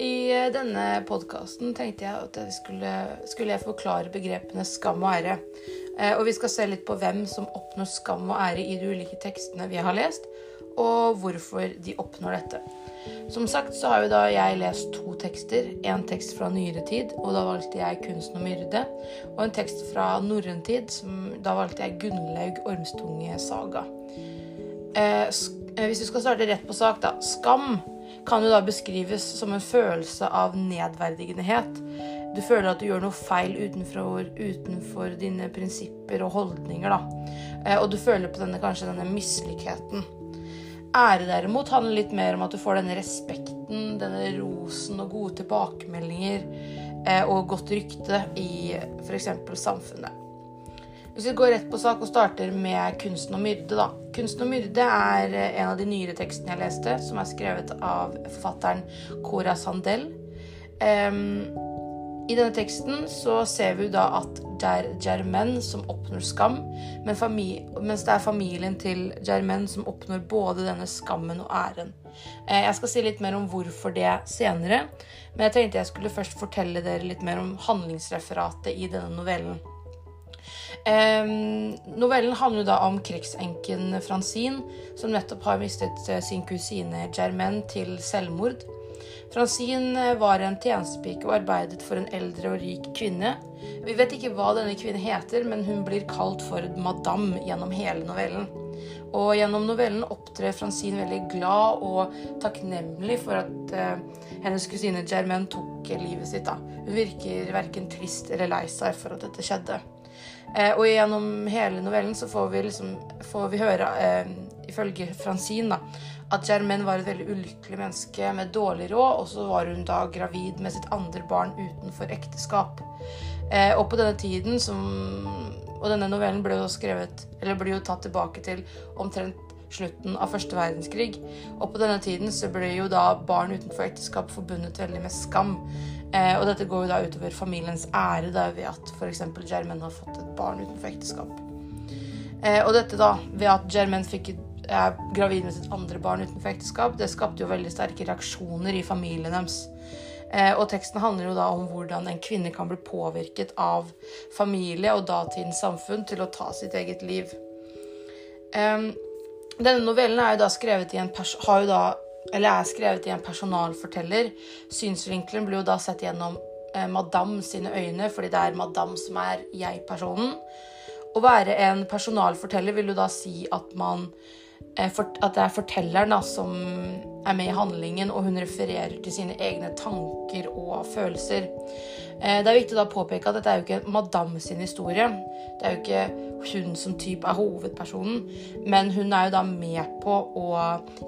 I eh, denne podkasten tenkte jeg at jeg skulle, skulle jeg forklare begrepene skam og ære. Eh, og vi skal se litt på hvem som oppnår skam og ære i de ulike tekstene vi har lest, og hvorfor de oppnår dette. Som sagt så har jo da jeg lest to tekster. En tekst fra nyere tid, og da valgte jeg 'Kunsten å myrde'. Og en tekst fra norrøn tid, som da valgte jeg 'Gunnlaug Ormstunge saga'. Eh, hvis vi skal starte rett på sak, da. Skam kan jo da beskrives som en følelse av nedverdigenhet. Du føler at du gjør noe feil utenfor, utenfor dine prinsipper og holdninger. da. Eh, og du føler på denne, kanskje denne mislykketheten. Ære derimot handler litt mer om at du får denne respekten, denne rosen og gode tilbakemeldinger eh, og godt rykte i f.eks. samfunnet. Hvis vi går rett på sak og starter med 'Kunsten å myrde', da. 'Kunsten å myrde' er eh, en av de nyere tekstene jeg leste, som er skrevet av forfatteren Cora Sandel. Um, I denne teksten så ser vi da at det er Germaine som oppnår skam, men mens det er familien til Germaine som oppnår både denne skammen og æren. Eh, jeg skal si litt mer om hvorfor det senere, men jeg tenkte jeg skulle først fortelle dere litt mer om handlingsreferatet i denne novellen. Um, novellen handler da om krigsenken Francine, som nettopp har mistet eh, sin kusine Germaine til selvmord. Francine eh, var en tjenestepike og arbeidet for en eldre og rik kvinne. Vi vet ikke hva denne kvinnen heter, men hun blir kalt for madame gjennom hele novellen. Og gjennom novellen opptrer Francine veldig glad og takknemlig for at eh, hennes kusine Germaine tok livet sitt. Da. Hun virker verken trist eller lei seg for at dette skjedde. Eh, og gjennom hele novellen så får vi, liksom, får vi høre, eh, ifølge Francine, at Germaine var et veldig ulykkelig menneske med dårlig råd, og så var hun da gravid med sitt andre barn utenfor ekteskap. Eh, og på denne tiden som Og denne novellen ble jo skrevet Eller ble jo tatt tilbake til omtrent slutten av første verdenskrig. Og på denne tiden så ble jo da barn utenfor ekteskap forbundet veldig med skam. Eh, og dette går jo da utover familiens ære da, ved at f.eks. Germaine har fått et barn utenfor ekteskap. Eh, og dette da, ved at Germaine fikk er gravid med sitt andre barn utenfor ekteskap, det skapte jo veldig sterke reaksjoner i familien deres. Eh, og teksten handler jo da om hvordan en kvinne kan bli påvirket av familie og datidens samfunn til å ta sitt eget liv. Eh, denne novellen er jo da skrevet i en har jo da eller er skrevet i en personalforteller. Synsvinkelen blir jo da sett gjennom eh, madame sine øyne, fordi det er madame som er jeg-personen. Å være en personalforteller vil jo da si at man eh, at det er fortelleren da, som er med i handlingen, og hun refererer til sine egne tanker og følelser. Eh, det er viktig å påpeke at dette er jo ikke madame sin historie. Det er jo ikke hun som type er hovedpersonen, men hun er jo da med på å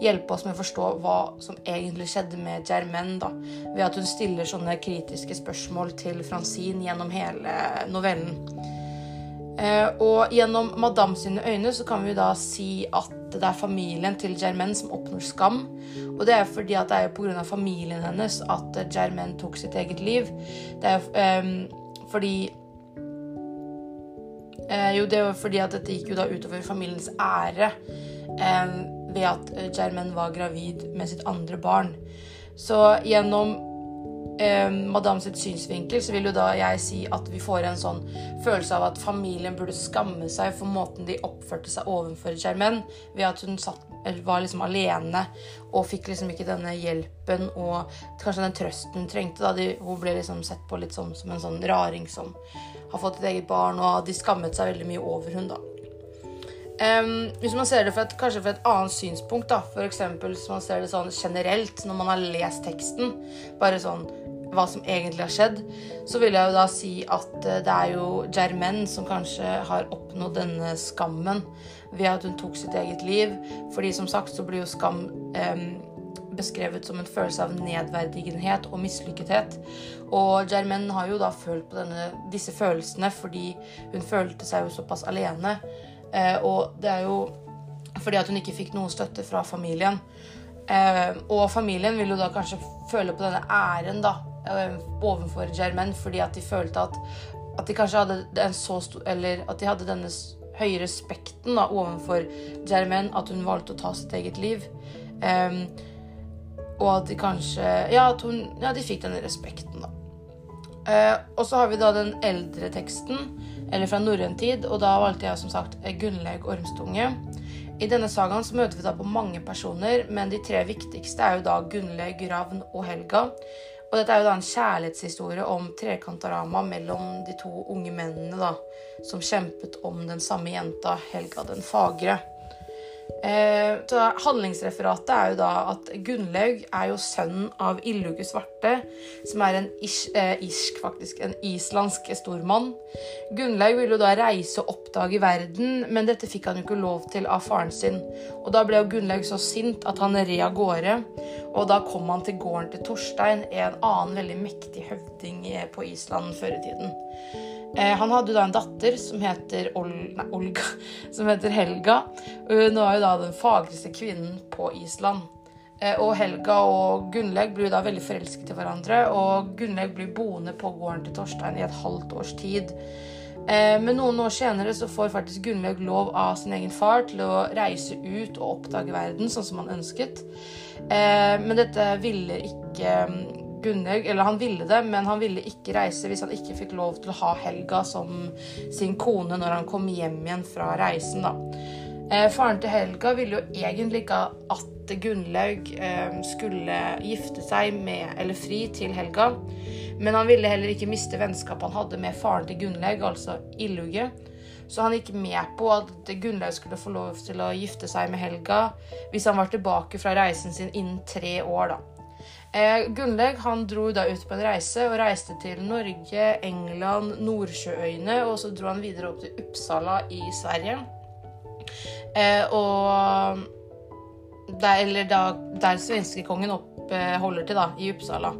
hjelpe oss med å forstå hva som egentlig skjedde med Germaine, da, ved at hun stiller sånne kritiske spørsmål til Francine gjennom hele novellen. Eh, og gjennom Madame sine øyne så kan vi da si at det er familien til Germaine som oppnår skam. Og det er fordi at det er pga. familien hennes at Germaine tok sitt eget liv. Det er um, fordi uh, Jo, det var fordi at dette gikk jo da utover familiens ære um, ved at Germaine var gravid med sitt andre barn. Så gjennom eh, madame sitt synsvinkel, så vil jo da jeg si at vi får en sånn følelse av at familien burde skamme seg for måten de oppførte seg overfor Germaine, ved at hun satt, var liksom alene og fikk liksom ikke denne hjelpen og kanskje den trøsten trengte. da de, Hun ble liksom sett på litt som, som en sånn raring som har fått et eget barn, og de skammet seg veldig mye over hun da. Um, hvis man ser det fra et, kanskje fra et annet synspunkt, da, f.eks. hvis man ser det sånn generelt når man har lest teksten, bare sånn hva som egentlig har skjedd, så vil jeg jo da si at eh, det er jo Germaine som kanskje har oppnådd denne skammen ved at hun tok sitt eget liv. Fordi som sagt så blir jo skam eh, beskrevet som en følelse av nedverdigenhet og mislykkethet. Og Germaine har jo da følt på denne, disse følelsene fordi hun følte seg jo såpass alene. Eh, og det er jo fordi at hun ikke fikk noe støtte fra familien. Eh, og familien vil jo da kanskje føle på denne æren da, overfor Germain fordi at de følte at, at de kanskje hadde en så stor Eller at de hadde denne høye respekten da, overfor Germain at hun valgte å ta sitt eget liv. Um, og at de kanskje Ja, at hun, ja de fikk denne respekten, da. Uh, og så har vi da den eldre teksten, eller fra norrøn tid, og da valgte jeg som sagt Gunnlaug Ormstunge. I denne sagaen så møter vi da på mange personer, men de tre viktigste er jo da Gunnlaug, Ravn og Helga. Og dette er jo da en kjærlighetshistorie om trekantarama mellom de to unge mennene da, som kjempet om den samme jenta, Helga den fagre. Eh, handlingsreferatet er jo da at Gunnlaug er jo sønnen av Illuge Svarte, som er en ish, eh, isk, faktisk, en islandsk stormann. Gunnlaug ville jo da reise og oppdage verden, men dette fikk han jo ikke lov til av faren sin. Og da ble jo Gunnlaug så sint at han red av gårde, og da kom han til gården til Torstein, en annen veldig mektig høvding på Island før i tiden. Eh, han hadde da en datter som heter Ol nei, Olga, som heter Helga. Hun var jo da den fagreste kvinnen på Island. Eh, og Helga og Gunnlaug blir da veldig forelsket i hverandre, og Gunnlaug blir boende på gården til Torstein i et halvt års tid. Eh, men noen år senere så får faktisk Gunnlaug lov av sin egen far til å reise ut og oppdage verden, sånn som han ønsket. Men dette ville ikke Gunnlaug Eller han ville det, men han ville ikke reise hvis han ikke fikk lov til å ha Helga som sin kone når han kom hjem igjen fra reisen, da. Eh, faren til Helga ville jo egentlig ikke at Gunnlaug eh, skulle gifte seg med eller fri til Helga. Men han ville heller ikke miste vennskapet han hadde med faren til Gunnlaug, altså Illuge. Så han gikk med på at Gunnlaug skulle få lov til å gifte seg med Helga hvis han var tilbake fra reisen sin innen tre år, da. Eh, Gunnlaug han dro da ut på en reise og reiste til Norge, England, Nordsjøøyene, og så dro han videre opp til Uppsala i Sverige. Eh, og der, eller da, der svenskekongen oppholder til, da, i Uppsala.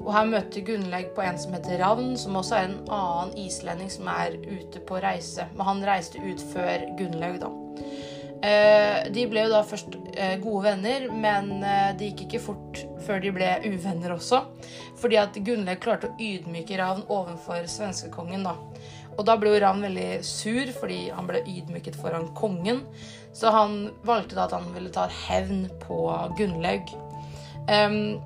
Og her møter Gunnlaug på en som heter Ravn, som også er en annen islending som er ute på reise. Men han reiste ut før Gunnlaug, da. Eh, de ble jo da først eh, gode venner, men eh, det gikk ikke fort før de ble uvenner også. Fordi at Gunnlaug klarte å ydmyke Ravn overfor svenskekongen. da. Og da ble jo Ravn veldig sur fordi han ble ydmyket foran kongen. Så han valgte da at han ville ta hevn på Gunnlaug. Um,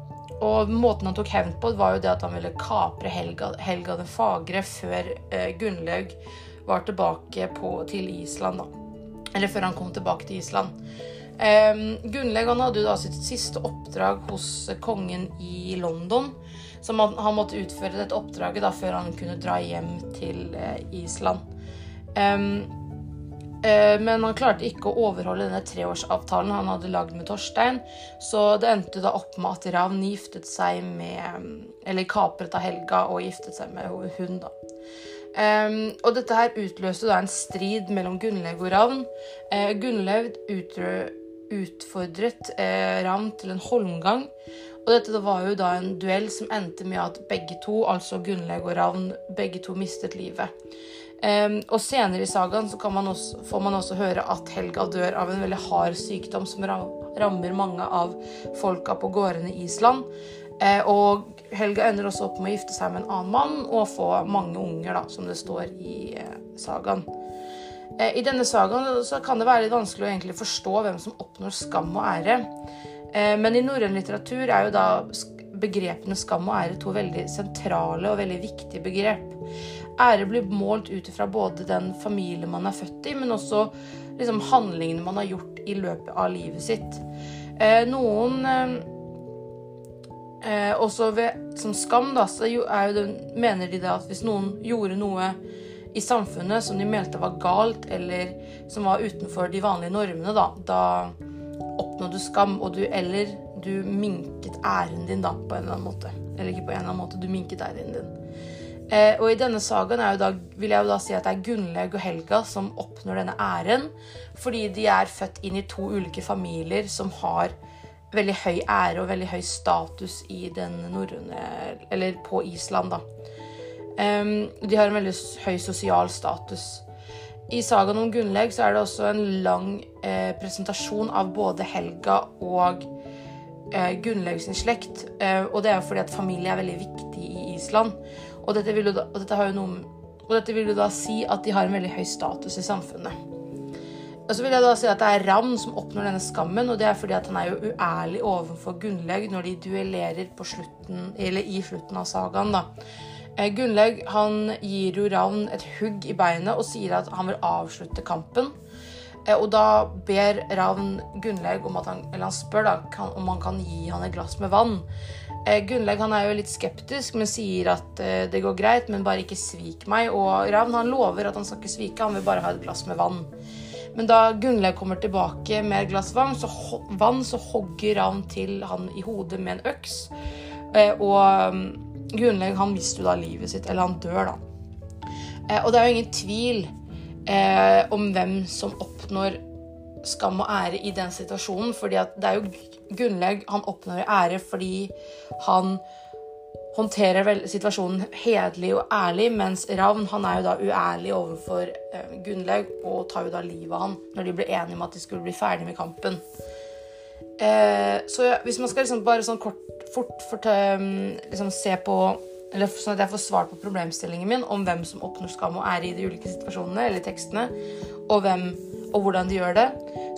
og måten han tok hevn på, var jo det at han ville kapre Helga, Helga den fagre før uh, Gunnlaug var tilbake på, til Island. da. Eller før han kom tilbake til Island. Um, Gunnlaug hadde jo da sitt siste oppdrag hos kongen i London. Så han, han måtte utføre dette oppdraget da, før han kunne dra hjem til uh, Island. Um, uh, men han klarte ikke å overholde denne treårsavtalen han hadde lagd med Torstein. Så det endte da opp med at Ravn giftet seg med Eller kapret av Helga og giftet seg med hun, da. Um, og dette her utløste da en strid mellom Gunnlaug og Ravn. Uh, Gunnlaug utfordret uh, Ravn til en holmgang. Og dette var jo da en duell som endte med at begge to, altså Gunnlaug og Ravn, begge to mistet livet. Um, og senere i sagaen så man også, får man også høre at Helga dør av en veldig hard sykdom som rammer mange av folka på gårdene i Island. Uh, og Helga ender også opp med å gifte seg med en annen mann og få mange unger, da, som det står i eh, sagaen. Eh, I denne sagaen kan det være litt vanskelig å egentlig forstå hvem som oppnår skam og ære. Eh, men i norrøn litteratur er jo da begrepene skam og ære to veldig sentrale og veldig viktige begrep. Ære blir målt ut ifra både den familien man er født i, men også liksom, handlingene man har gjort i løpet av livet sitt. Eh, noen eh, også ved, som skam, da, så det, mener de da at hvis noen gjorde noe i samfunnet som de meldte var galt, eller som var utenfor de vanlige normene, da, da oppnådde du skam, og du, eller du minket æren din da, på en eller annen måte. Eller ikke på en eller annen måte, du minket æren din. Eh, og i denne sagaen da, vil jeg jo da si at det er Gunnlaug og Helga som oppnår denne æren, fordi de er født inn i to ulike familier som har veldig høy ære og veldig høy status i den norrøne Eller på Island, da. Um, de har en veldig høy sosial status. I sagaen om Gunnlaug så er det også en lang eh, presentasjon av både Helga og eh, Gunnlaug sin slekt. Eh, og det er jo fordi at familie er veldig viktig i Island. Og dette, jo da, og dette, noe, og dette vil jo da si at de har en veldig høy status i samfunnet. Og så vil jeg da si at det er Ravn som oppnår denne skammen, og det er fordi at han er jo uærlig overfor Gunnlaug når de duellerer på slutten, eller i slutten av sagaen. da. Eh, Gunnlaug han gir jo Ravn et hugg i beinet og sier at han vil avslutte kampen. Eh, og da ber Ravn Gunnlaug om at han, eller han spør da, om han kan gi han et glass med vann. Eh, Gunnlaug han er jo litt skeptisk, men sier at det går greit, men bare ikke svik meg. Og Ravn han lover at han skal ikke svike, han vil bare ha et glass med vann. Men da Gunnlaug kommer tilbake med et glass vann, så, vann, så hogger Ravn til han i hodet med en øks. Eh, og mm, Gunnlaug han mister jo da livet sitt, eller han dør, da. Eh, og det er jo ingen tvil eh, om hvem som oppnår skam og ære i den situasjonen. fordi at det er jo Gunnlaug han oppnår ære fordi han håndterer vel situasjonen hederlig og ærlig, mens Ravn han er jo da uærlig overfor eh, Gunnlaug og tar jo da livet av han når de ble enige om at de skulle bli ferdig med kampen. Eh, så ja, hvis man skal liksom bare sånn kort, fort fort um, liksom se på eller sånn at jeg får svar på problemstillingen min om hvem som oppnår skam og ære i de ulike situasjonene eller tekstene, og, hvem, og hvordan de gjør det,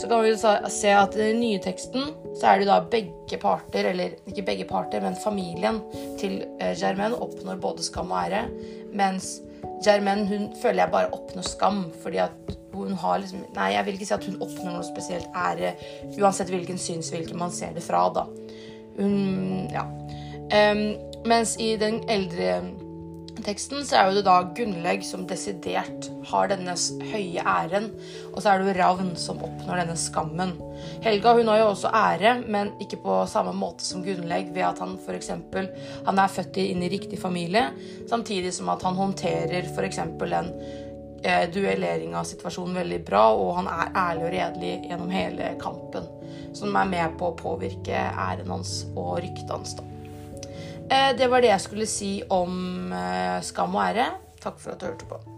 så kan vi se at den nye teksten så er det da begge parter, eller ikke begge parter, men familien til eh, Germaine oppnår både skam og ære, mens Germaine hun føler jeg bare oppnår skam, fordi at hun har liksom Nei, jeg vil ikke si at hun oppnår noe spesielt ære, uansett hvilken synsvinkel man ser det fra, da. Hun Ja. Um, mens i den eldre teksten så er det da Gunnlaug som desidert har denne høye æren, og så er det jo Ravn som oppnår denne skammen. Helga hun har jo også ære, men ikke på samme måte som Gunnlaug, ved at han f.eks. han er født inn i riktig familie, samtidig som at han håndterer f.eks. en eh, duellering av situasjonen veldig bra, og han er ærlig og redelig gjennom hele kampen, som er med på å påvirke æren hans og ryktet hans. da. Eh, det var det jeg skulle si om eh, skam og ære. Takk for at du hørte på.